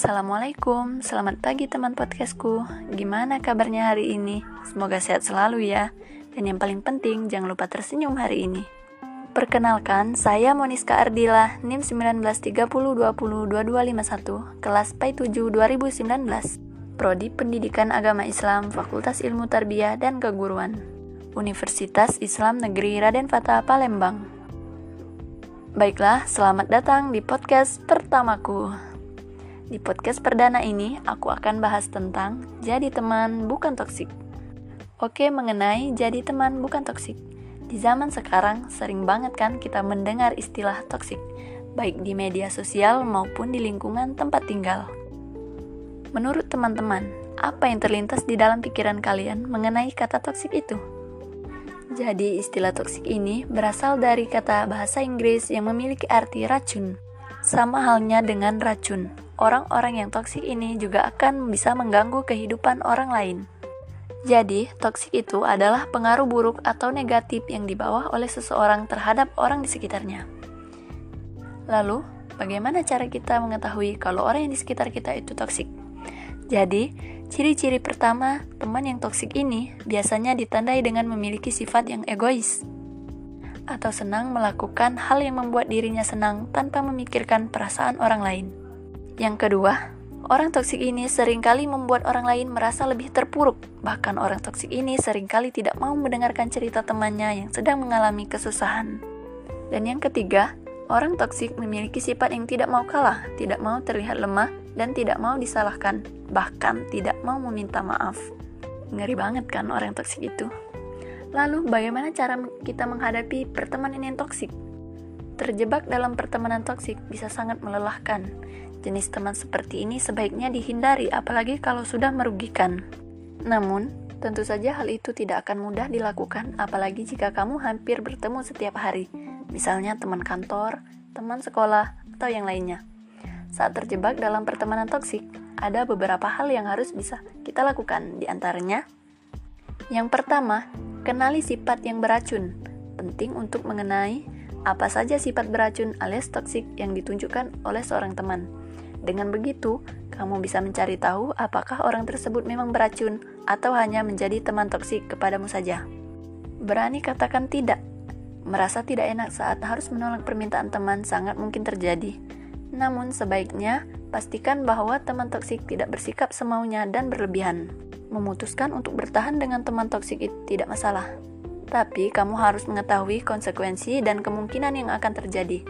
Assalamualaikum, selamat pagi teman podcastku. Gimana kabarnya hari ini? Semoga sehat selalu ya. Dan yang paling penting, jangan lupa tersenyum hari ini. Perkenalkan, saya Moniska Ardila, NIM 1930202251, kelas P7 2019 Prodi Pendidikan Agama Islam, Fakultas Ilmu Tarbiyah dan Keguruan Universitas Islam Negeri Raden Fatah Palembang. Baiklah, selamat datang di podcast pertamaku. Di podcast perdana ini, aku akan bahas tentang jadi teman bukan toksik. Oke, mengenai jadi teman bukan toksik. Di zaman sekarang, sering banget kan kita mendengar istilah toksik, baik di media sosial maupun di lingkungan tempat tinggal. Menurut teman-teman, apa yang terlintas di dalam pikiran kalian mengenai kata toksik itu? Jadi, istilah toksik ini berasal dari kata bahasa Inggris yang memiliki arti racun. Sama halnya dengan racun, orang-orang yang toksik ini juga akan bisa mengganggu kehidupan orang lain. Jadi, toksik itu adalah pengaruh buruk atau negatif yang dibawa oleh seseorang terhadap orang di sekitarnya. Lalu, bagaimana cara kita mengetahui kalau orang yang di sekitar kita itu toksik? Jadi, ciri-ciri pertama teman yang toksik ini biasanya ditandai dengan memiliki sifat yang egois atau senang melakukan hal yang membuat dirinya senang tanpa memikirkan perasaan orang lain. Yang kedua, orang toksik ini sering kali membuat orang lain merasa lebih terpuruk. Bahkan orang toksik ini sering kali tidak mau mendengarkan cerita temannya yang sedang mengalami kesusahan. Dan yang ketiga, orang toksik memiliki sifat yang tidak mau kalah, tidak mau terlihat lemah, dan tidak mau disalahkan, bahkan tidak mau meminta maaf. Ngeri banget kan orang toksik itu? Lalu, bagaimana cara kita menghadapi pertemanan yang toksik? Terjebak dalam pertemanan toksik bisa sangat melelahkan. Jenis teman seperti ini sebaiknya dihindari, apalagi kalau sudah merugikan. Namun, tentu saja hal itu tidak akan mudah dilakukan, apalagi jika kamu hampir bertemu setiap hari, misalnya teman kantor, teman sekolah, atau yang lainnya. Saat terjebak dalam pertemanan toksik, ada beberapa hal yang harus bisa kita lakukan, di antaranya yang pertama, Kenali sifat yang beracun. Penting untuk mengenai apa saja sifat beracun alias toksik yang ditunjukkan oleh seorang teman. Dengan begitu, kamu bisa mencari tahu apakah orang tersebut memang beracun atau hanya menjadi teman toksik kepadamu saja. Berani katakan tidak. Merasa tidak enak saat harus menolak permintaan teman sangat mungkin terjadi. Namun sebaiknya pastikan bahwa teman toksik tidak bersikap semaunya dan berlebihan memutuskan untuk bertahan dengan teman toksik itu tidak masalah. Tapi kamu harus mengetahui konsekuensi dan kemungkinan yang akan terjadi.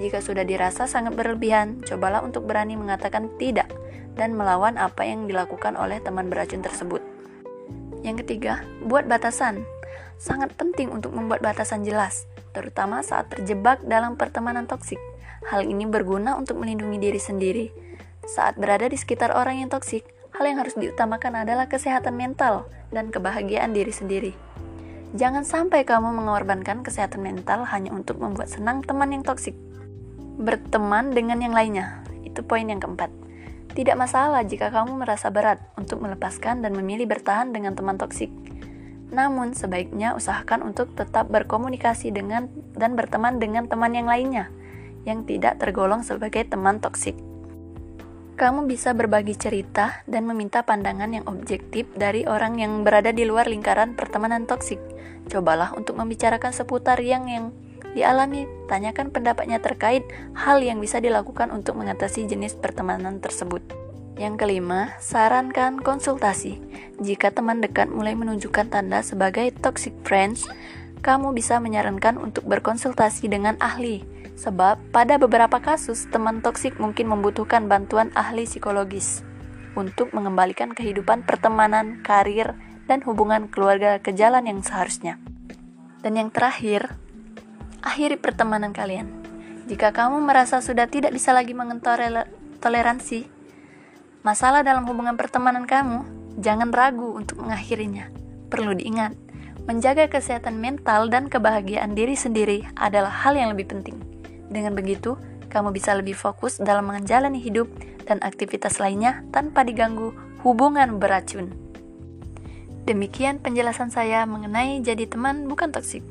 Jika sudah dirasa sangat berlebihan, cobalah untuk berani mengatakan tidak dan melawan apa yang dilakukan oleh teman beracun tersebut. Yang ketiga, buat batasan. Sangat penting untuk membuat batasan jelas, terutama saat terjebak dalam pertemanan toksik. Hal ini berguna untuk melindungi diri sendiri. Saat berada di sekitar orang yang toksik, hal yang harus diutamakan adalah kesehatan mental dan kebahagiaan diri sendiri. Jangan sampai kamu mengorbankan kesehatan mental hanya untuk membuat senang teman yang toksik. Berteman dengan yang lainnya, itu poin yang keempat. Tidak masalah jika kamu merasa berat untuk melepaskan dan memilih bertahan dengan teman toksik. Namun, sebaiknya usahakan untuk tetap berkomunikasi dengan dan berteman dengan teman yang lainnya yang tidak tergolong sebagai teman toksik. Kamu bisa berbagi cerita dan meminta pandangan yang objektif dari orang yang berada di luar lingkaran pertemanan toksik. Cobalah untuk membicarakan seputar yang yang dialami, tanyakan pendapatnya terkait hal yang bisa dilakukan untuk mengatasi jenis pertemanan tersebut. Yang kelima, sarankan konsultasi. Jika teman dekat mulai menunjukkan tanda sebagai toxic friends, kamu bisa menyarankan untuk berkonsultasi dengan ahli Sebab pada beberapa kasus teman toksik mungkin membutuhkan bantuan ahli psikologis untuk mengembalikan kehidupan pertemanan, karir, dan hubungan keluarga ke jalan yang seharusnya. Dan yang terakhir, akhiri pertemanan kalian. Jika kamu merasa sudah tidak bisa lagi toleransi masalah dalam hubungan pertemanan kamu, jangan ragu untuk mengakhirinya. Perlu diingat, menjaga kesehatan mental dan kebahagiaan diri sendiri adalah hal yang lebih penting. Dengan begitu, kamu bisa lebih fokus dalam menjalani hidup dan aktivitas lainnya tanpa diganggu hubungan beracun. Demikian penjelasan saya mengenai jadi teman bukan toksik.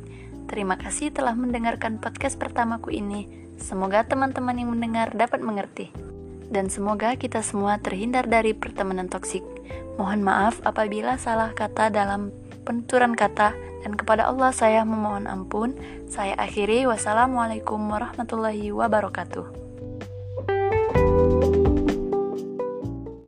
Terima kasih telah mendengarkan podcast pertamaku ini. Semoga teman-teman yang mendengar dapat mengerti. dan semoga kita semua terhindar dari pertemanan toksik. Mohon maaf apabila salah kata dalam penuturan kata dan kepada Allah saya memohon ampun. Saya akhiri wassalamualaikum warahmatullahi wabarakatuh.